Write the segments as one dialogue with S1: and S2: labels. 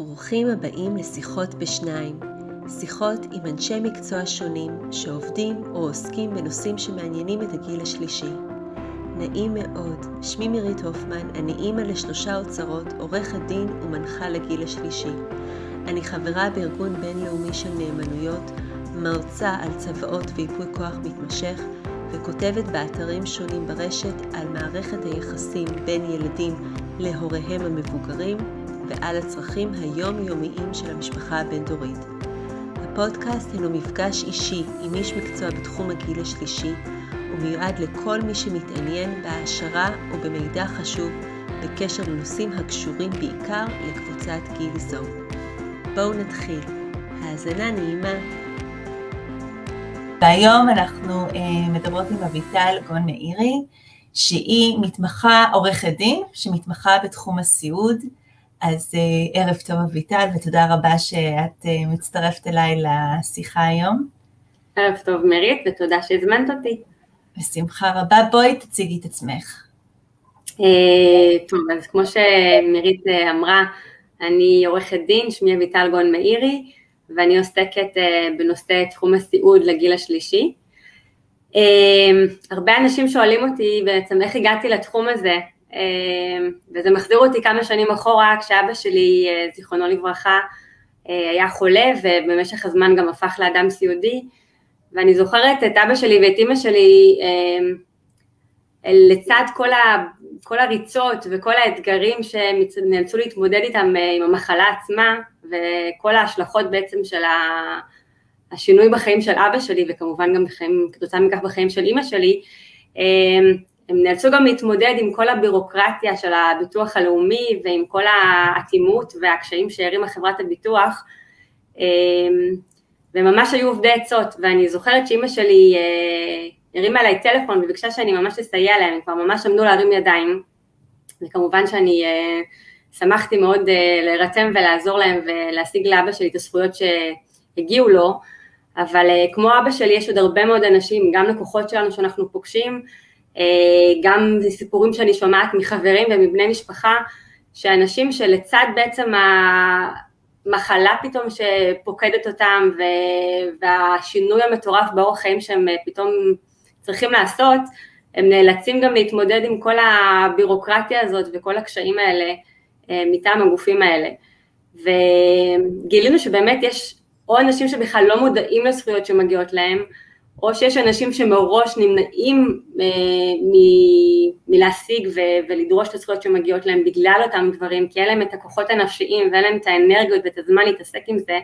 S1: ברוכים הבאים לשיחות בשניים, שיחות עם אנשי מקצוע שונים שעובדים או עוסקים בנושאים שמעניינים את הגיל השלישי. נעים מאוד, שמי מירית הופמן, אני אימא לשלושה אוצרות, עורכת דין ומנחה לגיל השלישי. אני חברה בארגון בינלאומי של נאמנויות, מרצה על צוואות וייפוי כוח מתמשך, וכותבת באתרים שונים ברשת על מערכת היחסים בין ילדים להוריהם המבוגרים, ועל הצרכים היומיומיים של המשפחה הבין-דורית. הפודקאסט הינו מפגש אישי עם איש מקצוע בתחום הגיל השלישי, ומיועד לכל מי שמתעניין בהעשרה ובמידע חשוב בקשר לנושאים הקשורים בעיקר לקבוצת גיל זו. בואו נתחיל. האזנה נעימה. והיום אנחנו אה, מדברות עם אביטל גון מאירי, שהיא מתמחה, עורכת דין, שמתמחה בתחום הסיעוד. אז אה, ערב טוב אביטל, ותודה רבה שאת אה, מצטרפת אליי לשיחה היום.
S2: ערב טוב מרית, ותודה שהזמנת אותי.
S1: בשמחה רבה, בואי תציגי את עצמך.
S2: אה, טוב, אז כמו שמרית אמרה, אני עורכת דין, שמי אביטל גון מאירי, ואני עוסקת בנושא תחום הסיעוד לגיל השלישי. הרבה אנשים שואלים אותי בעצם איך הגעתי לתחום הזה, וזה מחזיר אותי כמה שנים אחורה, כשאבא שלי, אה, זיכרונו לברכה, אה, היה חולה ובמשך הזמן גם הפך לאדם סיעודי, ואני זוכרת את אבא שלי ואת אימא שלי אמ, לצד כל, ה, כל הריצות וכל האתגרים שהם נאלצו להתמודד איתם אה, עם המחלה עצמה, וכל ההשלכות בעצם של השינוי בחיים של אבא שלי, וכמובן גם בחיים, כתוצאה מכך בחיים של אימא שלי, אמ, הם נאלצו גם להתמודד עם כל הבירוקרטיה של הביטוח הלאומי ועם כל האטימות והקשיים שהרימה חברת הביטוח אמ, וממש היו עובדי עצות. ואני זוכרת שאימא שלי אה, הרימה אליי טלפון וביקשה שאני ממש אסייע להם, הם כבר ממש עמדו להרים ידיים. וכמובן שאני אה, שמחתי מאוד אה, להירתם ולעזור להם ולהשיג לאבא שלי את הזכויות שהגיעו לו. אבל כמו אבא שלי יש עוד הרבה מאוד אנשים, גם לקוחות שלנו שאנחנו פוגשים גם סיפורים שאני שומעת מחברים ומבני משפחה, שאנשים שלצד בעצם המחלה פתאום שפוקדת אותם והשינוי המטורף באורח חיים שהם אה, פתאום צריכים לעשות, הם נאלצים גם להתמודד עם כל הבירוקרטיה הזאת וכל הקשיים האלה אה, מטעם הגופים האלה. וגילינו שבאמת יש או אנשים שבכלל לא מודעים לזכויות שמגיעות להם, או שיש אנשים שמראש נמנעים אה, מ- מלהשיג ו- ולדרוש את הזכויות שמגיעות להם בגלל אותם דברים, כי אין להם את הכוחות הנפשיים ואין להם את האנרגיות ואת הזמן להתעסק עם זה,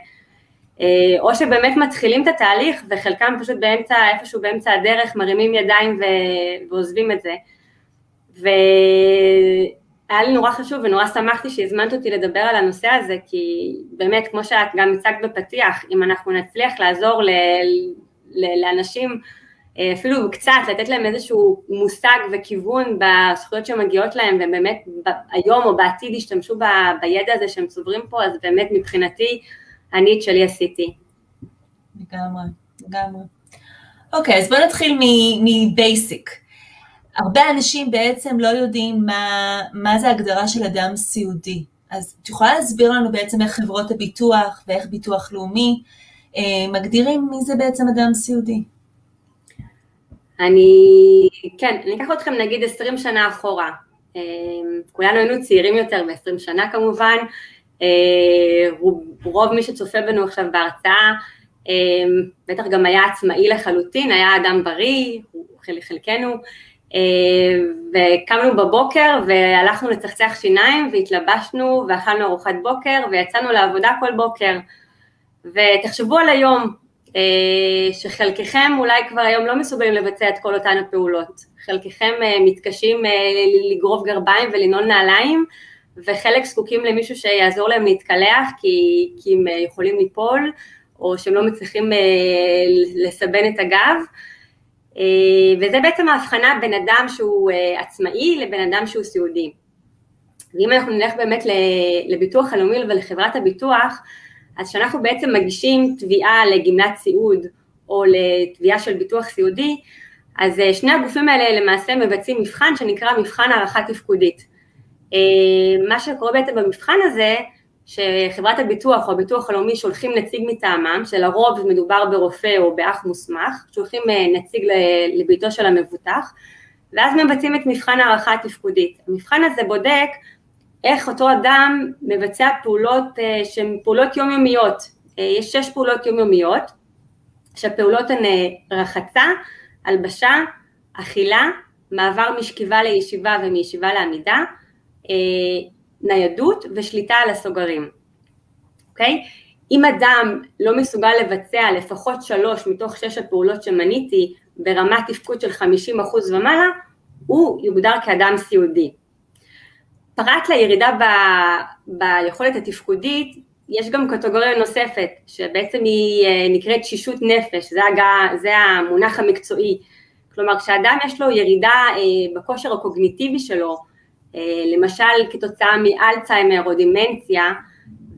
S2: אה, או שבאמת מתחילים את התהליך וחלקם פשוט באמצע, איפשהו באמצע הדרך מרימים ידיים ו- ועוזבים את זה. והיה לי נורא חשוב ונורא שמחתי שהזמנת אותי לדבר על הנושא הזה, כי באמת, כמו שאת גם הצגת בפתיח, אם אנחנו נצליח לעזור ל... לאנשים אה, אפילו קצת, לתת להם איזשהו מושג וכיוון בזכויות שמגיעות להם, והם באמת היום או בעתיד ישתמשו ב, בידע הזה שהם צוברים פה, אז באמת מבחינתי, אני את שלי עשיתי.
S1: לגמרי, לגמרי. אוקיי, אז בואו נתחיל מבייסיק. הרבה אנשים בעצם לא יודעים מה, מה זה הגדרה של אדם סיעודי. אז את יכולה להסביר לנו בעצם איך חברות הביטוח ואיך ביטוח לאומי מגדירים מי זה בעצם אדם סיעודי.
S2: אני, כן, אני אקח אתכם נגיד 20 שנה אחורה. אה, כולנו היינו צעירים יותר ב-20 שנה כמובן, אה, רוב מי שצופה בנו עכשיו בהרצאה, בטח גם היה עצמאי לחלוטין, היה אדם בריא, חלקנו, וקמנו בבוקר והלכנו לצחצח שיניים והתלבשנו ואכלנו ארוחת בוקר ויצאנו לעבודה כל בוקר. ותחשבו על היום, אה, שחלקכם אולי כבר היום לא מסוגלים לבצע את כל אותן הפעולות, חלקכם אה, מתקשים אה, לגרוב גרביים ולנעול נעליים, וחלק זקוקים למישהו שיעזור להם להתקלח כי, כי הם יכולים ליפול, או שהם לא מצליחים לסבן את הגב, וזה בעצם ההבחנה בין אדם שהוא עצמאי לבין אדם שהוא סיעודי. ואם אנחנו נלך באמת לביטוח הלאומי ולחברת הביטוח, אז כשאנחנו בעצם מגישים תביעה לגמלת סיעוד או לתביעה של ביטוח סיעודי, אז אה, שני הגופים האלה למעשה מבצעים מבחן שנקרא מבחן הערכה תפקודית. אה, מה שקורה בעצם במבחן הזה, שחברת הביטוח או הביטוח הלאומי שולחים נציג מטעמם, שלרוב מדובר ברופא או באח מוסמך, שולחים אה, נציג לביתו של המבוטח, ואז מבצעים את מבחן הערכה התפקודית. המבחן הזה בודק איך אותו אדם מבצע פעולות שהן פעולות יומיומיות. יש שש פעולות יומיומיות, שהפעולות הן רחצה, הלבשה, אכילה, מעבר משכיבה לישיבה ומישיבה לעמידה, אה, ניידות ושליטה על הסוגרים, אוקיי? אם אדם לא מסוגל לבצע לפחות שלוש מתוך שש הפעולות שמניתי ברמת תפקוד של 50% ומעלה, הוא יוגדר כאדם סיעודי. פרט לירידה ב, ביכולת התפקודית, יש גם קטגוריה נוספת, שבעצם היא אה, נקראת שישות נפש, זה, הגע, זה המונח המקצועי, כלומר כשאדם יש לו ירידה אה, בכושר הקוגניטיבי שלו, אה, למשל כתוצאה מאלצהיימר או דימנציה,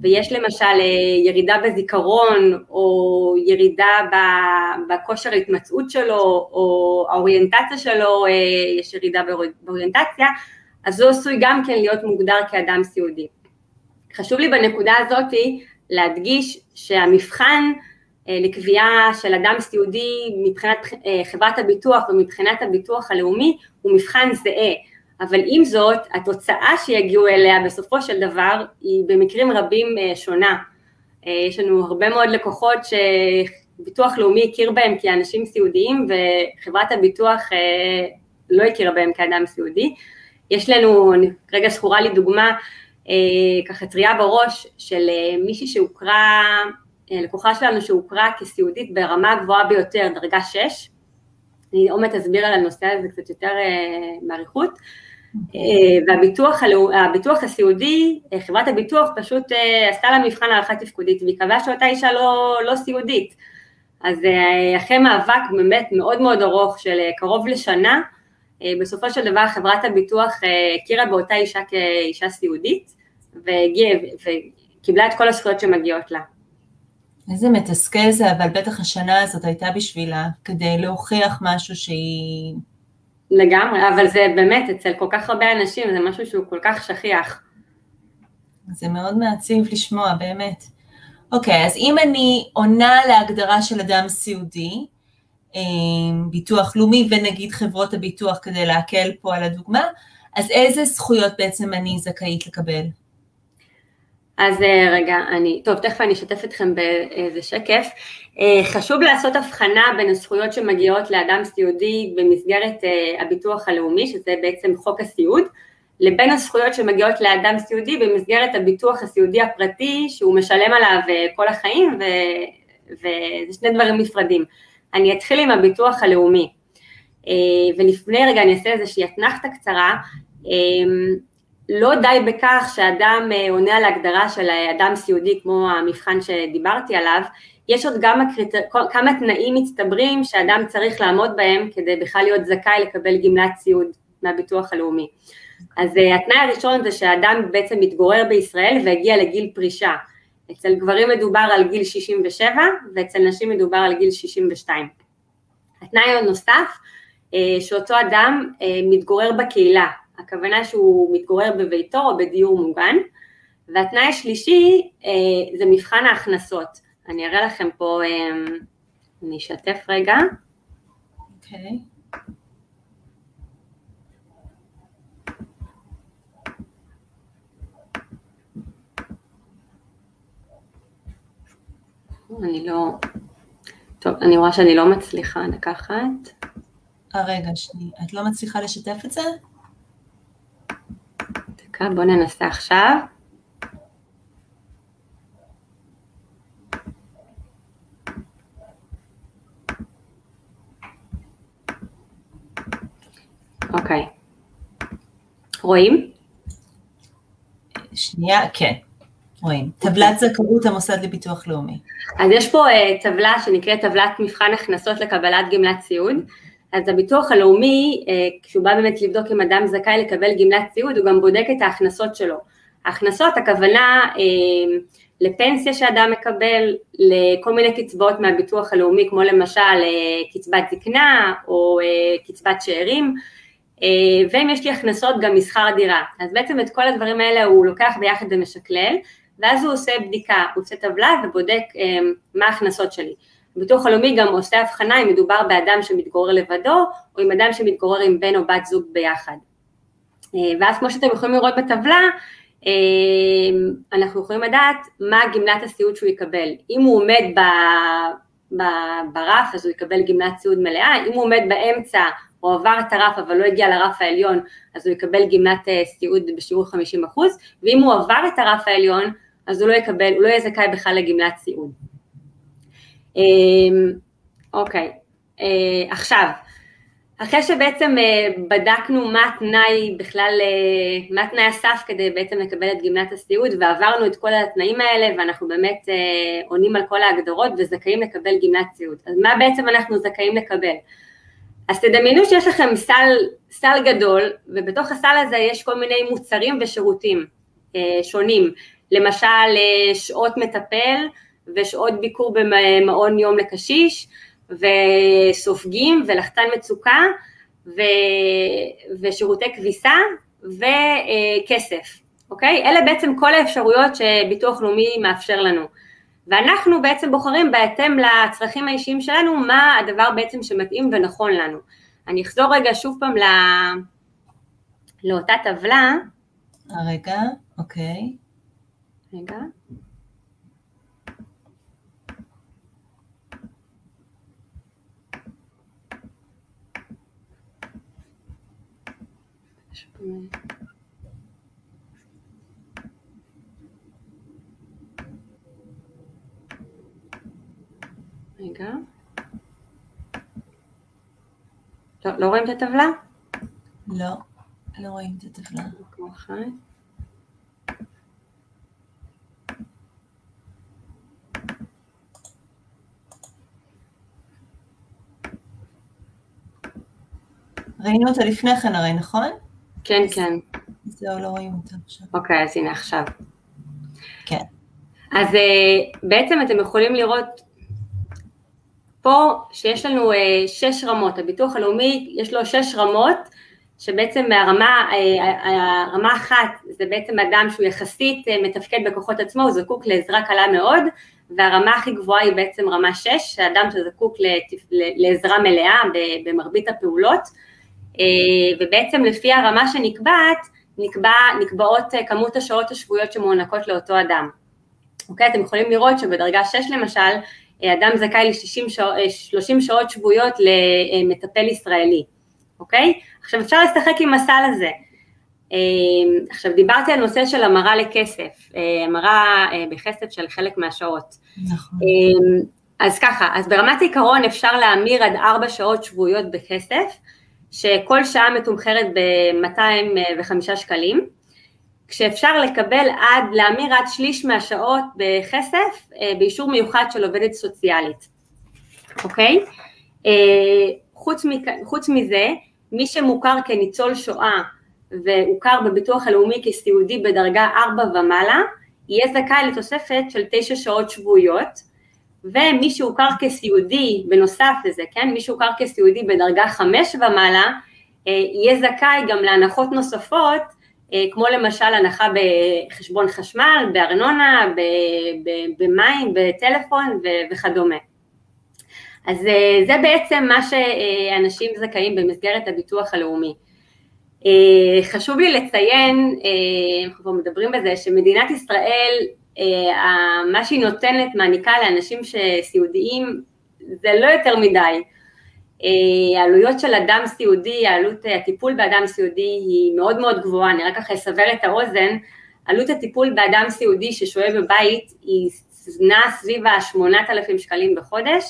S2: ויש למשל ירידה בזיכרון או ירידה בכושר ההתמצאות שלו או האוריינטציה שלו, יש ירידה באוריינטציה, אז הוא עשוי גם כן להיות מוגדר כאדם סיעודי. חשוב לי בנקודה הזאתי להדגיש שהמבחן אה, לקביעה של אדם סיעודי מבחינת אה, חברת הביטוח ומבחינת הביטוח הלאומי הוא מבחן זהה, אבל עם זאת התוצאה שיגיעו אליה בסופו של דבר היא במקרים רבים אה, שונה. יש לנו הרבה מאוד לקוחות שביטוח לאומי הכיר בהם כאנשים סיעודיים וחברת הביטוח לא הכירה בהם כאדם סיעודי. יש לנו, רגע זכורה לי דוגמה ככה טריה בראש של מישהי שהוכרה אה, לקוחה שלנו שהוכרה כסיעודית ברמה הגבוהה ביותר, דרגה 6, אני עוד מעט אסביר על הנושא הזה קצת יותר אה, באריכות, אה, והביטוח הביטוח הסיעודי, חברת הביטוח פשוט עשתה לה מבחן הערכה תפקודית והיא קבעה שאותה אישה לא, לא סיעודית. אז אחרי מאבק באמת מאוד מאוד ארוך של קרוב לשנה, בסופו של דבר חברת הביטוח הכירה באותה אישה כאישה סיעודית וקיבלה את כל הזכויות שמגיעות לה.
S1: איזה מתסכל זה, אבל בטח השנה הזאת הייתה בשבילה, כדי להוכיח משהו שהיא...
S2: לגמרי, אבל זה באמת, אצל כל כך הרבה אנשים, זה משהו שהוא כל כך שכיח.
S1: זה מאוד מעציב לשמוע, באמת. אוקיי, אז אם אני עונה להגדרה של אדם סיעודי, אה, ביטוח לאומי ונגיד חברות הביטוח כדי להקל פה על הדוגמה, אז איזה זכויות בעצם אני זכאית לקבל?
S2: אז אה, רגע, אני, טוב, תכף אני אשתף אתכם באיזה שקף. אה, חשוב לעשות הבחנה בין הזכויות שמגיעות לאדם סיעודי במסגרת אה, הביטוח הלאומי, שזה בעצם חוק הסיעוד, לבין הזכויות שמגיעות לאדם סיעודי במסגרת הביטוח הסיעודי הפרטי, שהוא משלם עליו כל החיים, ו, וזה שני דברים נפרדים. אני אתחיל עם הביטוח הלאומי, ולפני רגע אני אעשה איזושהי אתנחתא קצרה. לא די בכך שאדם אה, עונה על ההגדרה של אדם סיעודי כמו המבחן שדיברתי עליו, יש עוד גם הקריטר... כמה תנאים מצטברים שאדם צריך לעמוד בהם כדי בכלל להיות זכאי לקבל גמלת סיעוד מהביטוח הלאומי. אז אה, התנאי הראשון זה שאדם בעצם מתגורר בישראל והגיע לגיל פרישה. אצל גברים מדובר על גיל 67 ואצל נשים מדובר על גיל 62. התנאי הנוסף, אה, שאותו אדם מתגורר בקהילה, הכוונה שהוא מתגורר בביתו או בדיור מוגן, והתנאי השלישי אה, זה מבחן ההכנסות. אני אראה לכם פה, אה, אני אשתף רגע. אוקיי. Okay. אני לא... טוב, אני רואה שאני לא מצליחה לקחת.
S1: הרגע, שנייה. את לא מצליחה לשתף את זה?
S2: דקה, בואו ננסה עכשיו. אוקיי. רואים?
S1: שנייה, כן, רואים. טבלת זכאות המוסד לביטוח לאומי.
S2: אז יש פה uh, טבלה שנקראת טבלת מבחן הכנסות לקבלת גמלת סיעוד. אז הביטוח הלאומי, אה, כשהוא בא באמת לבדוק אם אדם זכאי לקבל גמלת סיעוד, הוא גם בודק את ההכנסות שלו. ההכנסות, הכוונה אה, לפנסיה שאדם מקבל, לכל מיני קצבאות מהביטוח הלאומי, כמו למשל אה, קצבת זקנה או קצבת שאירים, ואם יש לי הכנסות גם משכר דירה. אז בעצם את כל הדברים האלה הוא לוקח ביחד ומשקלל, ואז הוא עושה בדיקה, הוא עושה טבלה ובודק מה ההכנסות שלי. הביטוח הלאומי גם עושה הבחנה אם מדובר באדם שמתגורר לבדו, או עם אדם שמתגורר עם בן או בת זוג ביחד. ואז כמו שאתם יכולים לראות בטבלה, אנחנו יכולים לדעת מה גמלת הסיעוד שהוא יקבל. אם הוא עומד ב, ברף אז הוא יקבל גמלת סיעוד מלאה, אם הוא עומד באמצע או עבר את הרף אבל לא הגיע לרף העליון אז הוא יקבל גמלת אה, סיעוד בשיעור 50% ואם הוא עבר את הרף העליון אז הוא לא יקבל, הוא לא יהיה זכאי בכלל לגמלת סיעוד. אמ, אוקיי, אה, עכשיו אחרי שבעצם אה, בדקנו מה התנאי בכלל, אה, מה תנאי הסף כדי בעצם לקבל את גמלת הסיעוד ועברנו את כל התנאים האלה ואנחנו באמת עונים על כל ההגדרות וזכאים לקבל גמלת סיעוד. אז מה בעצם אנחנו זכאים לקבל? אז תדמיינו שיש לכם סל, סל גדול ובתוך הסל הזה יש כל מיני מוצרים ושירותים שונים, למשל שעות מטפל ושעות ביקור במעון יום לקשיש, וסופגים ולחצן מצוקה ו, ושירותי כביסה וכסף, אוקיי? אלה בעצם כל האפשרויות שביטוח לאומי מאפשר לנו. ואנחנו בעצם בוחרים בהתאם לצרכים האישיים שלנו מה הדבר בעצם שמתאים ונכון לנו. אני אחזור רגע שוב פעם לא... לאותה טבלה.
S1: רגע, אוקיי.
S2: רגע. רגע. לא, לא רואים את הטבלה?
S1: לא, לא רואים את הטבלה. ראינו אותה לפני כן הרי, נכון?
S2: כן, כן.
S1: זהו, לא רואים אותה עכשיו.
S2: אוקיי, אז הנה עכשיו.
S1: כן.
S2: אז אה, בעצם אתם יכולים לראות פה שיש לנו אה, שש רמות, הביטוח הלאומי יש לו שש רמות, שבעצם מהרמה, אה, הרמה אחת זה בעצם אדם שהוא יחסית מתפקד בכוחות עצמו, הוא זקוק לעזרה קלה מאוד, והרמה הכי גבוהה היא בעצם רמה שש, האדם שזקוק לעזרה מלאה במרבית הפעולות. אה, ובעצם לפי הרמה שנקבעת, נקבע, נקבעות אה, כמות השעות השבועיות שמוענקות לאותו אדם. אוקיי, אתם יכולים לראות שבדרגה 6 למשל, אה, אדם זכאי ל-30 שעות, שעות שבועיות למטפל ישראלי, אוקיי? עכשיו אפשר לשחק עם הסל הזה. עכשיו דיברתי על נושא של המרה לכסף, המרה בכסף של חלק מהשעות.
S1: נכון.
S2: אז ככה, אז ברמת עיקרון אפשר להמיר עד 4 שעות שבועיות בכסף, שכל שעה מתומחרת ב-205 שקלים, כשאפשר לקבל עד, להמיר עד שליש מהשעות בכסף אה, באישור מיוחד של עובדת סוציאלית, אוקיי? אה, חוץ, מכ... חוץ מזה, מי שמוכר כניצול שואה והוכר בביטוח הלאומי כסיעודי בדרגה 4 ומעלה, יהיה זכאי לתוספת של 9 שעות שבועיות, ומי שהוכר כסיעודי, בנוסף לזה, כן, מי שהוכר כסיעודי בדרגה חמש ומעלה, אה, יהיה זכאי גם להנחות נוספות, אה, כמו למשל הנחה בחשבון חשמל, בארנונה, במים, בטלפון וכדומה. אז אה, זה בעצם מה שאנשים זכאים במסגרת הביטוח הלאומי. חשוב לי לציין, אנחנו כבר מדברים בזה, שמדינת ישראל מה שהיא נותנת, מעניקה לאנשים שסיעודיים, זה לא יותר מדי. אה, העלויות של אדם סיעודי, העלות הטיפול באדם סיעודי היא מאוד מאוד גבוהה, אני רק ככה אסבר את האוזן, עלות הטיפול באדם סיעודי ששוהה בבית היא נעה סביב ה-8,000 שקלים בחודש,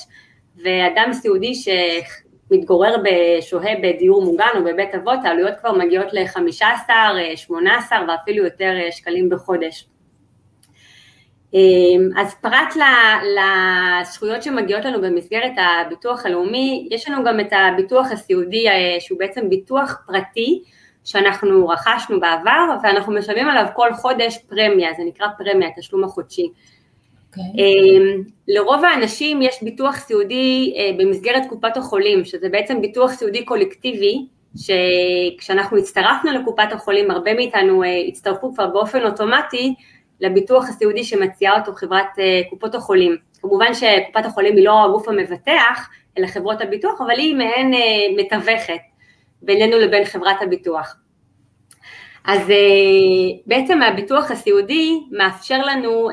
S2: ואדם סיעודי שמתגורר, שוהה בדיור מוגן או בבית אבות, העלויות כבר מגיעות ל-15, 18 ואפילו יותר שקלים בחודש. אמ, אז פרט לזכויות שמגיעות לנו במסגרת הביטוח הלאומי, יש לנו גם את הביטוח הסיעודי אה, שהוא בעצם ביטוח פרטי שאנחנו רכשנו בעבר ואנחנו משלמים עליו כל חודש פרמיה, זה נקרא פרמיה, התשלום החודשי. Okay. אוקיי. אמ, לרוב האנשים יש ביטוח סיעודי אה, במסגרת קופת החולים, שזה בעצם ביטוח סיעודי קולקטיבי, שכשאנחנו הצטרפנו לקופת החולים, הרבה מאיתנו אה, הצטרפו כבר באופן אוטומטי לביטוח הסיעודי שמציעה אותו חברת קופות החולים. כמובן שקופת החולים היא לא הגוף המבטח, אלא חברות הביטוח, אבל היא מעין מתווכת בינינו לבין חברת הביטוח. אז בעצם הביטוח הסיעודי מאפשר לנו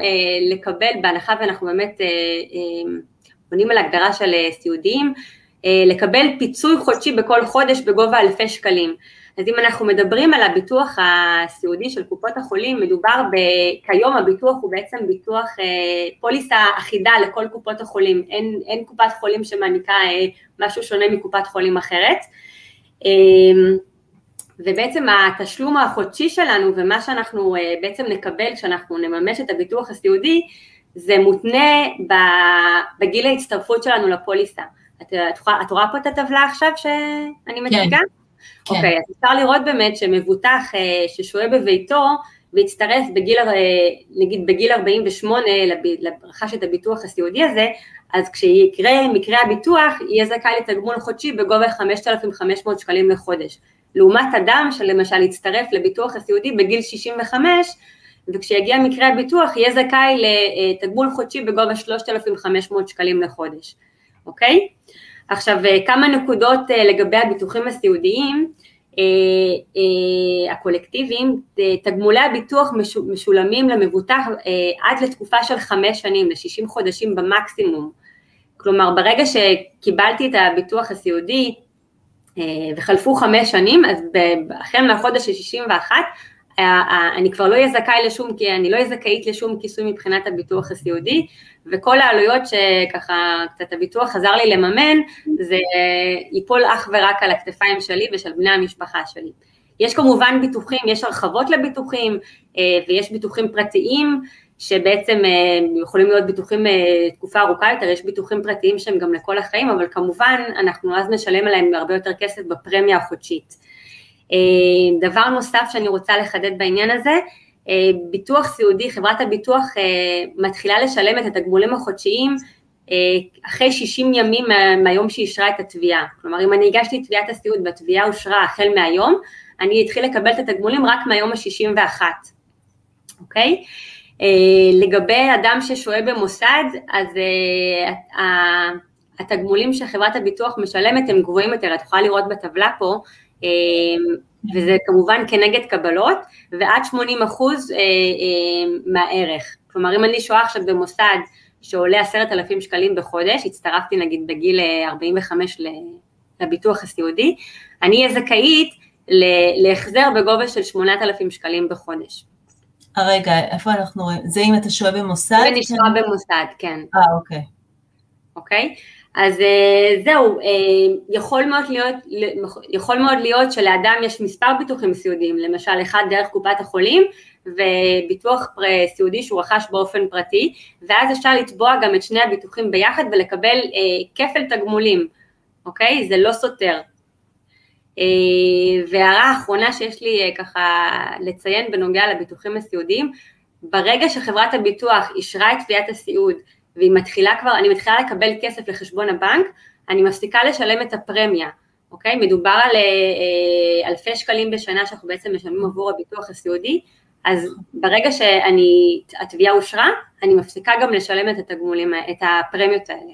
S2: לקבל, בהנחה ואנחנו באמת עונים על הגדרה של סיעודיים, לקבל פיצוי חודשי בכל חודש בגובה אלפי שקלים. אז אם אנחנו מדברים על הביטוח הסיעודי של קופות החולים, מדובר ב... כיום הביטוח הוא בעצם ביטוח פוליסה אחידה לכל קופות החולים, אין, אין קופת חולים שמעניקה משהו שונה מקופת חולים אחרת. ובעצם התשלום החודשי שלנו ומה שאנחנו בעצם נקבל כשאנחנו נממש את הביטוח הסיעודי זה מותנה בגיל ההצטרפות שלנו לפוליסה. את, את, את רואה פה את הטבלה עכשיו שאני מציגה? כן. כן. אוקיי, אז אפשר לראות באמת שמבוטח ששוהה בביתו והצטרף בגיל, נגיד בגיל 48 לרכש את הביטוח הסיעודי הזה, אז כשיקרה מקרה הביטוח, יהיה זכאי לתגמול חודשי בגובה 5,500 שקלים לחודש. לעומת אדם שלמשל יצטרף לביטוח הסיעודי בגיל 65, וכשיגיע מקרה הביטוח יהיה זכאי לתגמול חודשי בגובה 3,500 שקלים לחודש, אוקיי? עכשיו כמה נקודות לגבי הביטוחים הסיעודיים, הקולקטיביים, תגמולי הביטוח משולמים למבוטח עד לתקופה של חמש שנים, ל-60 חודשים במקסימום, כלומר ברגע שקיבלתי את הביטוח הסיעודי וחלפו חמש שנים, אז החל מהחודש ה-61 אני כבר לא אהיה זכאי לשום, כי אני לא אהיה זכאית לשום כיסוי מבחינת הביטוח הסיעודי, וכל העלויות שככה קצת הביטוח עזר לי לממן, זה ייפול אך ורק על הכתפיים שלי ושל בני המשפחה שלי. יש כמובן ביטוחים, יש הרחבות לביטוחים, ויש ביטוחים פרטיים, שבעצם יכולים להיות ביטוחים תקופה ארוכה יותר, יש ביטוחים פרטיים שהם גם לכל החיים, אבל כמובן אנחנו אז נשלם עליהם הרבה יותר כסף בפרמיה החודשית. דבר נוסף שאני רוצה לחדד בעניין הזה, ביטוח סיעודי, חברת הביטוח מתחילה לשלם את התגמולים החודשיים אחרי 60 ימים מהיום שהיא אישרה את התביעה, כלומר אם אני הגשתי תביעת הסיעוד והתביעה אושרה החל מהיום, אני אתחיל לקבל את התגמולים רק מהיום ה-61, אוקיי? לגבי אדם ששוהה במוסד, אז התגמולים שחברת הביטוח משלמת הם גבוהים יותר, את יכולה לראות בטבלה פה, וזה כמובן כנגד קבלות, ועד 80 אחוז אה, אה, מהערך. כלומר, אם אני שוהה עכשיו במוסד שעולה עשרת אלפים שקלים בחודש, הצטרפתי נגיד בגיל 45 אה, לביטוח הסיעודי, אני אהיה זכאית להחזר בגובה של 8,000 שקלים בחודש.
S1: רגע, איפה אנחנו רואים? זה אם אתה שוהה במוסד?
S2: זה נשאר במוסד, כן.
S1: אה, אוקיי.
S2: אוקיי? אז אה, זהו, אה, יכול מאוד, להיות, יכול מאוד להיות שלאדם יש מספר ביטוחים סיעודיים, למשל אחד דרך קופת החולים וביטוח סיעודי שהוא רכש באופן פרטי, ואז אפשר לתבוע גם את שני הביטוחים ביחד ולקבל אה, כפל תגמולים, אוקיי? זה לא סותר. והערה האחרונה שיש לי ככה לציין בנוגע לביטוחים הסיעודיים, ברגע שחברת הביטוח אישרה את תביעת הסיעוד והיא מתחילה כבר, אני מתחילה לקבל כסף לחשבון הבנק, אני מפסיקה לשלם את הפרמיה, אוקיי? מדובר על אה, אלפי שקלים בשנה שאנחנו בעצם משלמים עבור הביטוח הסיעודי, אז ברגע שהתביעה אושרה, אני מפסיקה גם לשלם את התגמולים, את הפרמיות האלה.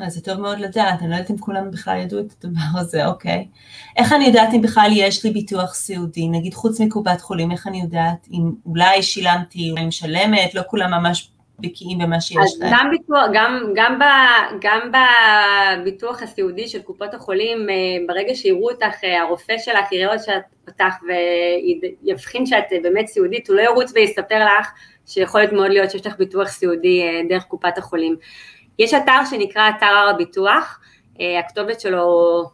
S1: אז זה טוב מאוד לדעת, אני לא יודעת אם כולם בכלל ידעו את הדבר הזה, אוקיי. איך אני יודעת אם בכלל יש לי ביטוח סיעודי, נגיד חוץ מקופת חולים, איך אני יודעת אם אולי שילמתי, אולי משלמת, לא כולם ממש בקיאים במה שיש להם.
S2: גם, ביטוח, גם, גם, ב, גם בביטוח הסיעודי של קופות החולים, אה, ברגע שיראו אותך, אה, הרופא שלך יראה שאת אותך ויבחין שאת אה, באמת סיעודית, הוא לא ירוץ ויספר לך שיכול להיות מאוד להיות שיש לך ביטוח סיעודי דרך קופת החולים. יש אתר שנקרא אתר הר הביטוח, הכתובת שלו,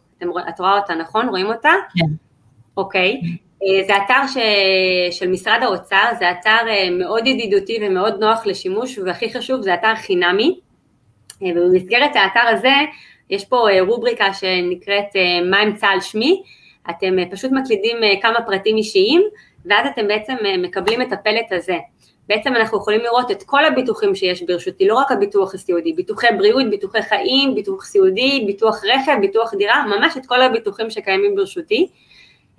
S2: את רואה אותה, נכון? רואים אותה?
S1: כן.
S2: אוקיי. אה, זה אתר ש... של משרד האוצר, זה אתר אה, מאוד ידידותי ומאוד נוח לשימוש, והכי חשוב, זה אתר חינמי, אה, ובמסגרת האתר הזה יש פה רובריקה שנקראת מה אמצא על שמי, אתם פשוט מקלידים כמה פרטים אישיים, ואז אתם בעצם מקבלים את הפלט הזה. בעצם אנחנו יכולים לראות את כל הביטוחים שיש ברשותי, לא רק הביטוח הסיעודי, ביטוחי בריאות, ביטוחי חיים, ביטוח סיעודי, ביטוח רכב, ביטוח דירה, ממש את כל הביטוחים שקיימים ברשותי.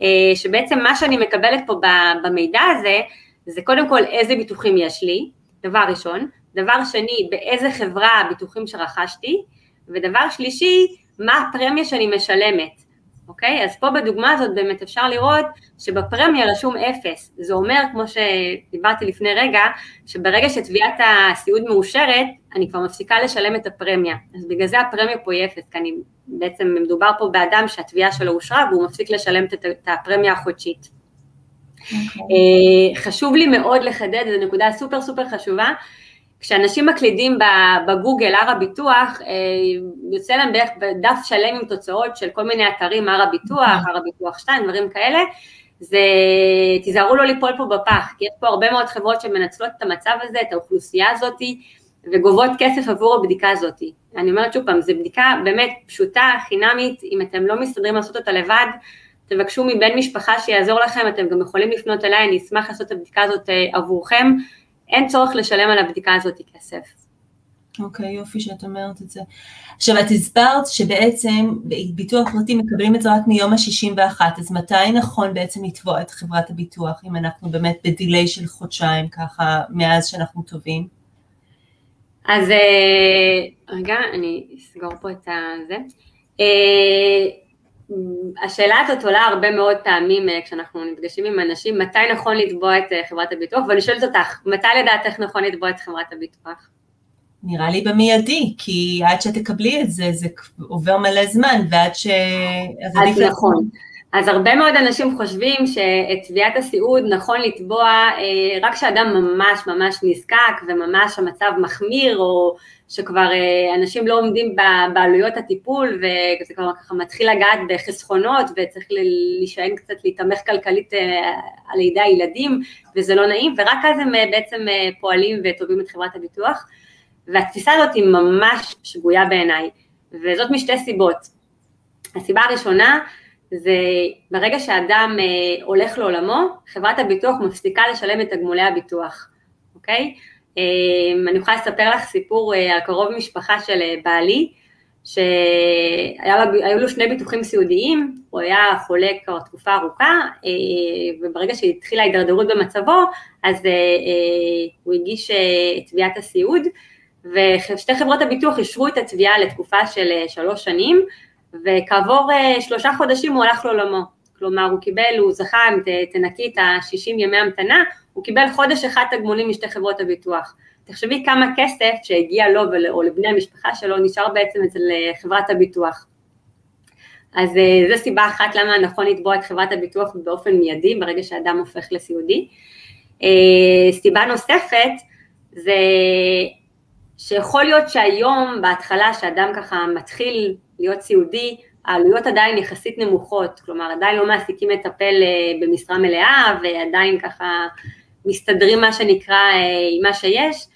S2: אה, שבעצם מה שאני מקבלת פה במידע הזה, זה קודם כל איזה ביטוחים יש לי, דבר ראשון, דבר שני, באיזה חברה הביטוחים שרכשתי, ודבר שלישי, מה הפרמיה שאני משלמת, אוקיי? אז פה בדוגמה הזאת באמת אפשר לראות שבפרמיה רשום אפס, זה אומר, כמו שדיברתי לפני רגע, שברגע שתביעת הסיעוד מאושרת, אני כבר מפסיקה לשלם את הפרמיה, אז בגלל זה הפרמיה פה היא אפס, כי אני בעצם מדובר פה באדם שהתביעה שלו אושרה והוא מפסיק לשלם את הפרמיה החודשית. Okay. אוקיי. אה, חשוב לי מאוד לחדד, זו נקודה סופר סופר חשובה, כשאנשים מקלידים בגוגל הר הביטוח, אה, יוצא להם בערך דף שלם עם תוצאות של כל מיני אתרים, הר הביטוח, הר הביטוח 2, דברים כאלה, זה, תיזהרו לא ליפול פה בפח, כי יש פה הרבה מאוד חברות שמנצלות את המצב הזה, את האוכלוסייה הזאתי, וגובות כסף עבור הבדיקה הזאתי. אני אומרת שוב פעם, זו בדיקה באמת פשוטה, חינמית, אם אתם לא מסתדרים לעשות אותה לבד, תבקשו מבן משפחה שיעזור לכם, אתם גם יכולים לפנות אליי, אני אשמח לעשות את הבדיקה הזאת אה, עבורכם. אין צורך לשלם על הבדיקה הזאת כסף.
S1: אוקיי, okay, יופי שאת אומרת את זה. עכשיו, את הסברת שבעצם ביטוח פרטי מקבלים את זה רק מיום ה-61, אז מתי נכון בעצם לתבוע את חברת הביטוח, אם אנחנו באמת בדיליי של חודשיים ככה, מאז שאנחנו טובים?
S2: אז אה, רגע, אני אסגור פה את זה. אה, השאלה הזאת עולה הרבה מאוד פעמים אה, כשאנחנו נפגשים עם אנשים, מתי נכון לתבוע את אה, חברת הביטוח, ואני שואלת אותך, מתי לדעתך נכון לתבוע את חברת הביטוח?
S1: נראה לי במיידי, כי עד שתקבלי את זה, זה עובר מלא זמן, ועד ש...
S2: אז, אז נכון. אז הרבה מאוד אנשים חושבים שאת תביעת הסיעוד נכון לתבוע אה, רק כשאדם ממש ממש נזקק וממש המצב מחמיר או שכבר אה, אנשים לא עומדים בעלויות הטיפול וזה כבר ככה מתחיל לגעת בחסכונות וצריך להישען קצת, להתמך כלכלית אה, על ידי הילדים וזה לא נעים ורק אז הם אה, בעצם אה, פועלים ותובעים את חברת הביטוח והתפיסה הזאת היא ממש שגויה בעיניי וזאת משתי סיבות. הסיבה הראשונה זה ברגע שאדם אה, הולך לעולמו, חברת הביטוח מפסיקה לשלם את תגמולי הביטוח, אוקיי? אה, אני יכולה לספר לך סיפור אה, על קרוב משפחה של אה, בעלי, שהיו לו שני ביטוחים סיעודיים, הוא היה חולה כבר תקופה ארוכה, אה, וברגע שהתחילה ההידרדרות במצבו, אז אה, אה, הוא הגיש את תביעת הסיעוד, ושתי חברות הביטוח אישרו את התביעה לתקופה של שלוש שנים, וכעבור uh, שלושה חודשים הוא הלך לעולמו. כלומר, הוא קיבל, הוא זכה, אם תנקי את ה-60 ימי המתנה, הוא קיבל חודש אחד תגמולים משתי חברות הביטוח. תחשבי כמה כסף שהגיע לו או לבני המשפחה שלו נשאר בעצם אצל אה, חברת הביטוח. אז uh, זו סיבה אחת למה נכון לתבוע את חברת הביטוח באופן מיידי ברגע שאדם הופך לסיעודי. סיבה נוספת זה שיכול להיות שהיום בהתחלה שאדם ככה מתחיל להיות סיעודי, העלויות עדיין יחסית נמוכות, כלומר עדיין לא מעסיקים מטפל אה, במשרה מלאה ועדיין ככה מסתדרים מה שנקרא אה, עם מה שיש,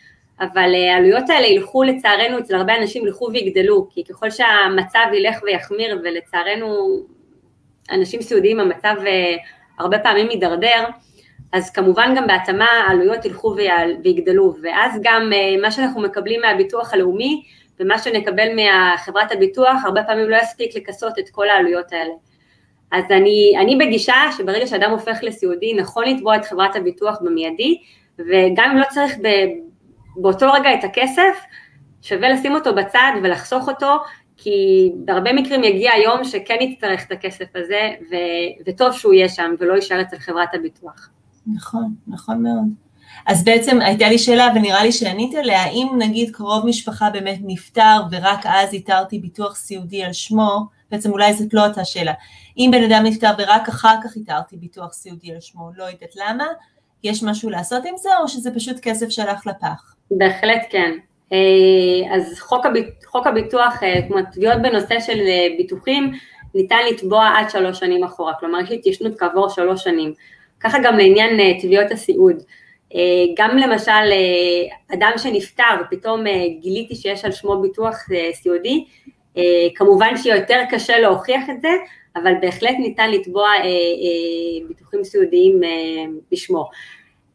S2: אבל אה, העלויות האלה ילכו לצערנו, אצל הרבה אנשים ילכו ויגדלו, כי ככל שהמצב ילך ויחמיר ולצערנו אנשים סיעודיים המצב הרבה פעמים יידרדר, אז כמובן גם בהתאמה העלויות ילכו ויגדלו, ואז גם מה שאנחנו מקבלים מהביטוח הלאומי ומה שנקבל מחברת הביטוח הרבה פעמים לא יספיק לכסות את כל העלויות האלה. אז אני, אני בגישה שברגע שאדם הופך לסיעודי נכון לתבוע את חברת הביטוח במיידי, וגם אם לא צריך ב, באותו רגע את הכסף, שווה לשים אותו בצד ולחסוך אותו, כי בהרבה מקרים יגיע היום שכן יצטרך את הכסף הזה, ו, וטוב שהוא יהיה שם ולא יישאר אצל חברת הביטוח.
S1: נכון, נכון מאוד. אז בעצם הייתה לי שאלה ונראה לי שענית עליה, האם נגיד קרוב משפחה באמת נפטר ורק אז איתרתי ביטוח סיעודי על שמו, בעצם אולי זאת לא אותה שאלה, אם בן אדם נפטר ורק אחר כך איתרתי ביטוח סיעודי על שמו, לא יודעת למה, יש משהו לעשות עם זה או שזה פשוט כסף שהלך לפח?
S2: בהחלט כן. אה, אז חוק, הביט, חוק הביטוח, אה, כמו תביעות בנושא של אה, ביטוחים, ניתן לתבוע עד שלוש שנים אחורה, כלומר יש התיישנות כעבור שלוש שנים. ככה גם לעניין תביעות הסיעוד. אה, גם למשל אה, אדם שנפטר ופתאום אה, גיליתי שיש על שמו ביטוח סיעודי, כמובן שיותר קשה להוכיח את זה, אבל בהחלט ניתן לתבוע ביטוחים סיעודיים בשמו.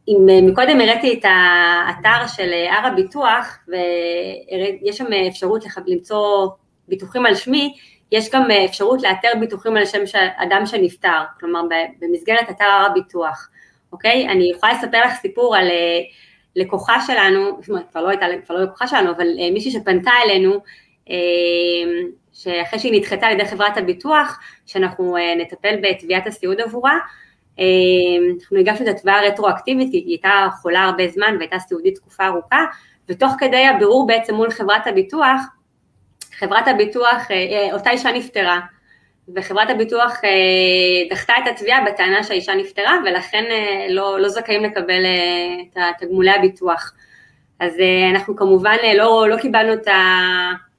S2: אם מקודם הראיתי את האתר של הר הביטוח ויש שם אפשרות למצוא ביטוחים על שמי, יש גם אפשרות לאתר ביטוחים על שם אדם שנפטר, כלומר במסגרת אתר הר הביטוח. אוקיי? אני יכולה לספר לך סיפור על לקוחה שלנו, זאת אומרת, כבר לא הייתה, כבר לא לקוחה שלנו, אבל מישהי שפנתה אלינו, שאחרי שהיא נדחתה על ידי חברת הביטוח, שאנחנו נטפל בתביעת הסיעוד עבורה, אנחנו הגשנו את התביעה הרטרואקטיבית, היא הייתה חולה הרבה זמן והייתה סיעודית תקופה ארוכה, ותוך כדי הבירור בעצם מול חברת הביטוח, חברת הביטוח, אותה אישה נפטרה, וחברת הביטוח דחתה את התביעה בטענה שהאישה נפטרה ולכן לא, לא זכאים לקבל את תגמולי הביטוח. אז אנחנו כמובן לא, לא קיבלנו את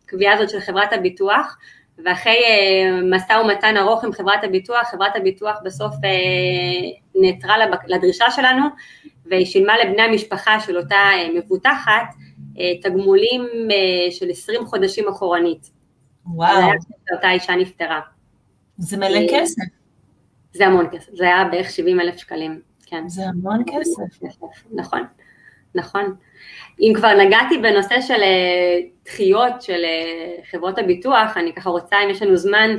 S2: הקביעה הזאת של חברת הביטוח, ואחרי משא ומתן ארוך עם חברת הביטוח, חברת הביטוח בסוף נעתרה לדרישה שלנו והיא שילמה לבני המשפחה של אותה מבוטחת תגמולים של 20 חודשים אחורנית.
S1: וואו.
S2: אותה אישה נפטרה.
S1: זה מלא כסף.
S2: זה המון כסף, זה היה בערך 70 אלף שקלים, כן.
S1: זה המון כסף.
S2: נכון, נכון. אם כבר נגעתי בנושא של דחיות של חברות הביטוח, אני ככה רוצה, אם יש לנו זמן,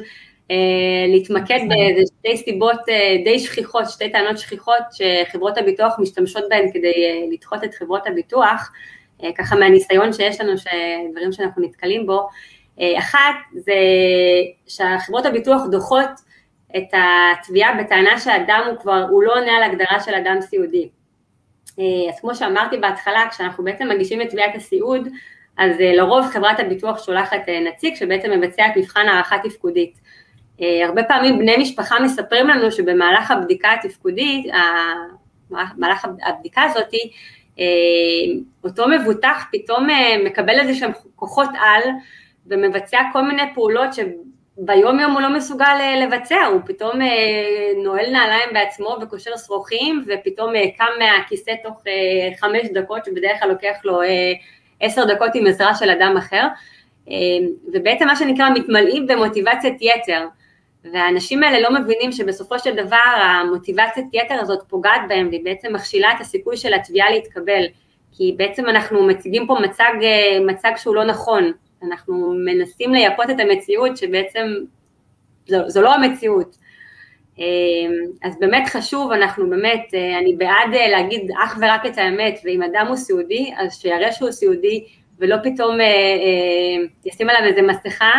S2: להתמקד באיזה שתי סיבות די שכיחות, שתי טענות שכיחות שחברות הביטוח משתמשות בהן כדי לדחות את חברות הביטוח, ככה מהניסיון שיש לנו, דברים שאנחנו נתקלים בו, אחת זה שהחברות הביטוח דוחות את התביעה בטענה שהאדם הוא כבר, הוא לא עונה על הגדרה של אדם סיעודי. אז כמו שאמרתי בהתחלה, כשאנחנו בעצם מגישים את תביעת הסיעוד, אז לרוב חברת הביטוח שולחת נציג שבעצם מבצע את מבחן הערכה תפקודית. הרבה פעמים בני משפחה מספרים לנו שבמהלך הבדיקה התפקודית, במהלך הבדיקה הזאתי, אותו מבוטח פתאום מקבל איזה שהם כוחות על ומבצע כל מיני פעולות שביום יום הוא לא מסוגל לבצע, הוא פתאום נועל נעליים בעצמו וקושר שרוכים ופתאום קם מהכיסא תוך חמש דקות שבדרך כלל לוקח לו עשר דקות עם עזרה של אדם אחר. ובעצם מה שנקרא מתמלאים במוטיבציית יתר והאנשים האלה לא מבינים שבסופו של דבר המוטיבציית יתר הזאת פוגעת בהם והיא בעצם מכשילה את הסיכוי של התביעה להתקבל. כי בעצם אנחנו מציגים פה מצג, מצג שהוא לא נכון. אנחנו מנסים לייפות את המציאות שבעצם זו, זו לא המציאות. אז באמת חשוב, אנחנו באמת, אני בעד להגיד אך ורק את האמת, ואם אדם הוא סיעודי, אז שיראה שהוא סיעודי, ולא פתאום ישים עליו איזה מסכה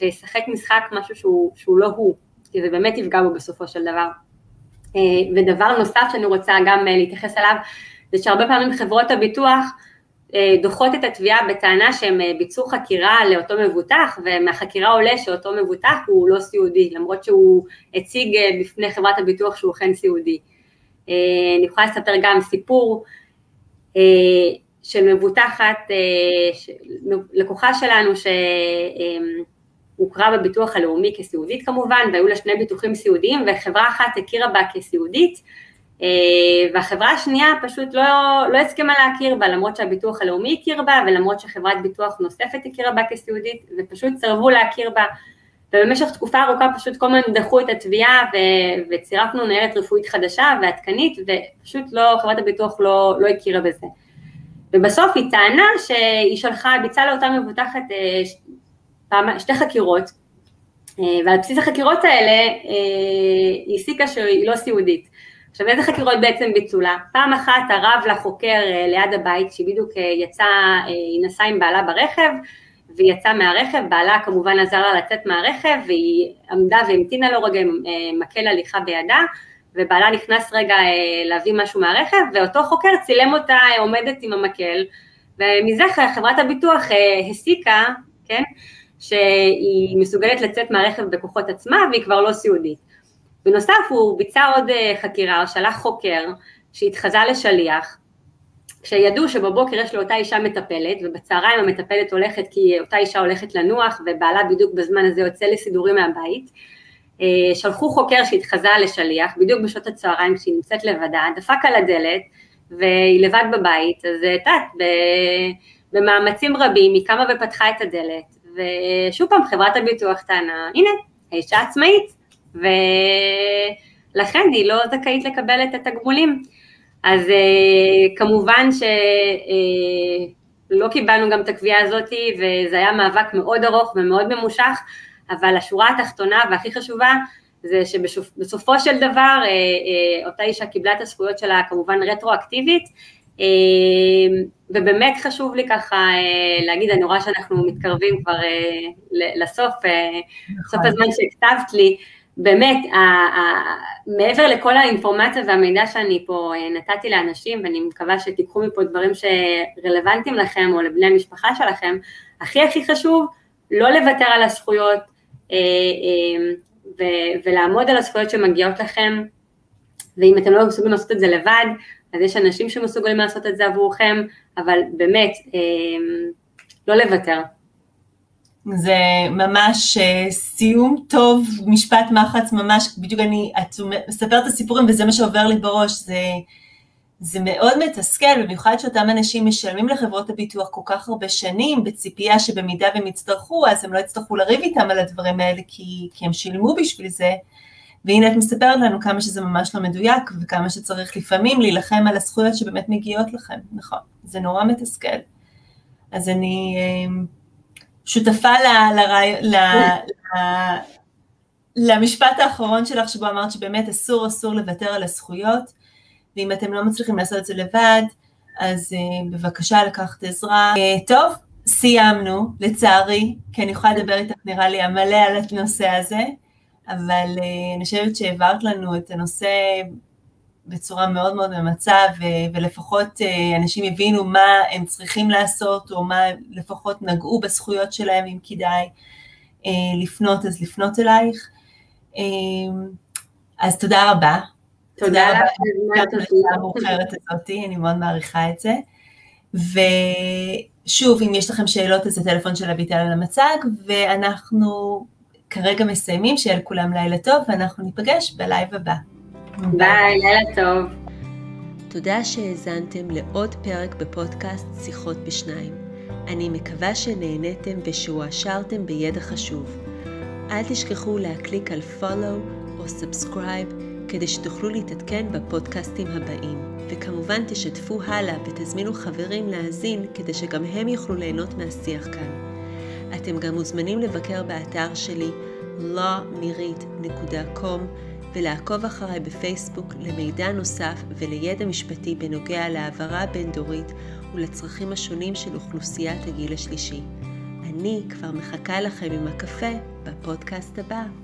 S2: וישחק משחק משהו שהוא, שהוא לא הוא, כי זה באמת יפגע בו בסופו של דבר. ודבר נוסף שאני רוצה גם להתייחס אליו, זה שהרבה פעמים חברות הביטוח, דוחות את התביעה בטענה שהם ביצעו חקירה לאותו מבוטח ומהחקירה עולה שאותו מבוטח הוא לא סיעודי למרות שהוא הציג בפני חברת הביטוח שהוא אכן סיעודי. אני יכולה לספר גם סיפור של מבוטחת, לקוחה שלנו שהוכרה בביטוח הלאומי כסיעודית כמובן והיו לה שני ביטוחים סיעודיים וחברה אחת הכירה בה כסיעודית והחברה השנייה פשוט לא, לא הסכימה להכיר בה למרות שהביטוח הלאומי הכיר בה ולמרות שחברת ביטוח נוספת הכירה בה כסיעודית ופשוט סרבו להכיר בה. ובמשך תקופה ארוכה פשוט כל הזמן דחו את התביעה וצירפנו ניירת רפואית חדשה ועדכנית ופשוט לא, חברת הביטוח לא, לא הכירה בזה ובסוף היא טענה שהיא שלחה, ביצעה לאותה מבוטחת שתי חקירות ועל בסיס החקירות האלה היא הסיקה שהיא לא סיעודית עכשיו איזה חקירות בעצם ביצעו לה? פעם אחת הרב לחוקר ליד הבית שבדיוק יצא, היא נסעה עם בעלה ברכב והיא יצאה מהרכב, בעלה כמובן עזר לה לצאת מהרכב והיא עמדה והמתינה לו רגע עם מקל הליכה בידה ובעלה נכנס רגע להביא משהו מהרכב ואותו חוקר צילם אותה עומדת עם המקל. ומזה חברת הביטוח הסיקה, כן, שהיא מסוגלת לצאת מהרכב בכוחות עצמה והיא כבר לא סיעודית. בנוסף הוא ביצע עוד חקירה, שלח חוקר שהתחזה לשליח, כשידעו שבבוקר יש לאותה אישה מטפלת ובצהריים המטפלת הולכת כי אותה אישה הולכת לנוח ובעלה בדיוק בזמן הזה יוצא לסידורים מהבית, שלחו חוקר שהתחזה לשליח בדיוק בשעות הצהריים כשהיא נמצאת לבדה, דפק על הדלת והיא לבד בבית, אז את יודעת, במאמצים רבים היא קמה ופתחה את הדלת ושוב פעם חברת הביטוח טענה, הנה, האישה עצמאית, ולכן היא לא זכאית לקבל את התגמולים. אז כמובן שלא קיבלנו גם את הקביעה הזאת וזה היה מאבק מאוד ארוך ומאוד ממושך, אבל השורה התחתונה והכי חשובה זה שבסופו של דבר אותה אישה קיבלה את הזכויות שלה כמובן רטרואקטיבית, ובאמת חשוב לי ככה להגיד, אני רואה שאנחנו מתקרבים כבר לסוף, סוף נכון. הזמן שהכתבת לי, באמת, מעבר לכל האינפורמציה והמידע שאני פה אה, נתתי לאנשים, ואני מקווה שתיקחו מפה דברים שרלוונטיים לכם או לבני המשפחה שלכם, הכי הכי חשוב, לא לוותר על הזכויות אה, אה, ולעמוד על הזכויות שמגיעות לכם, ואם אתם לא מסוגלים לעשות את זה לבד, אז יש אנשים שמסוגלים לעשות את זה עבורכם, אבל באמת, לא לוותר.
S1: זה ממש סיום טוב, משפט מחץ ממש, בדיוק אני, את מספרת את הסיפורים וזה מה שעובר לי בראש, זה, זה מאוד מתסכל, במיוחד שאותם אנשים משלמים לחברות הביטוח כל כך הרבה שנים, בציפייה שבמידה והם יצטרכו, אז הם לא יצטרכו לריב איתם על הדברים האלה, כי, כי הם שילמו בשביל זה. והנה את מספרת לנו כמה שזה ממש לא מדויק, וכמה שצריך לפעמים להילחם על הזכויות שבאמת מגיעות לכם, נכון, זה נורא מתסכל. אז אני... Uh, שותפה ל, לרעי, ל, ל, למשפט האחרון שלך, שבו אמרת שבאמת אסור אסור לוותר על הזכויות, ואם אתם לא מצליחים לעשות את זה לבד, אז uh, בבקשה לקחת עזרה. Uh, טוב, סיימנו, לצערי, כי אני יכולה לדבר איתך נראה לי המלא על הנושא הזה, אבל uh, אני חושבת שהעברת לנו את הנושא בצורה מאוד מאוד ממצה, ו- ולפחות אנשים הבינו מה הם צריכים לעשות, או מה לפחות נגעו בזכויות שלהם, אם כדאי אה, לפנות, אז לפנות אלייך. אה, אז תודה רבה.
S2: תודה רבה
S1: שהזמנת אותי. המאוחרת הזאת, אני מאוד מעריכה את זה. ושוב, אם יש לכם שאלות, אז הטלפון של אביטל על המצג, ואנחנו כרגע מסיימים, שיהיה לכולם לילה טוב, ואנחנו ניפגש בלייב הבא.
S2: ביי, לילה טוב.
S1: תודה שהאזנתם לעוד פרק בפודקאסט שיחות בשניים. אני מקווה שנהניתם ושהועשרתם בידע חשוב. אל תשכחו להקליק על follow או subscribe כדי שתוכלו להתעדכן בפודקאסטים הבאים. וכמובן תשתפו הלאה ותזמינו חברים להאזין כדי שגם הם יוכלו ליהנות מהשיח כאן. אתם גם מוזמנים לבקר באתר שלי lawmirit.com ולעקוב אחריי בפייסבוק למידע נוסף ולידע משפטי בנוגע להעברה בין-דורית ולצרכים השונים של אוכלוסיית הגיל השלישי. אני כבר מחכה לכם עם הקפה בפודקאסט הבא.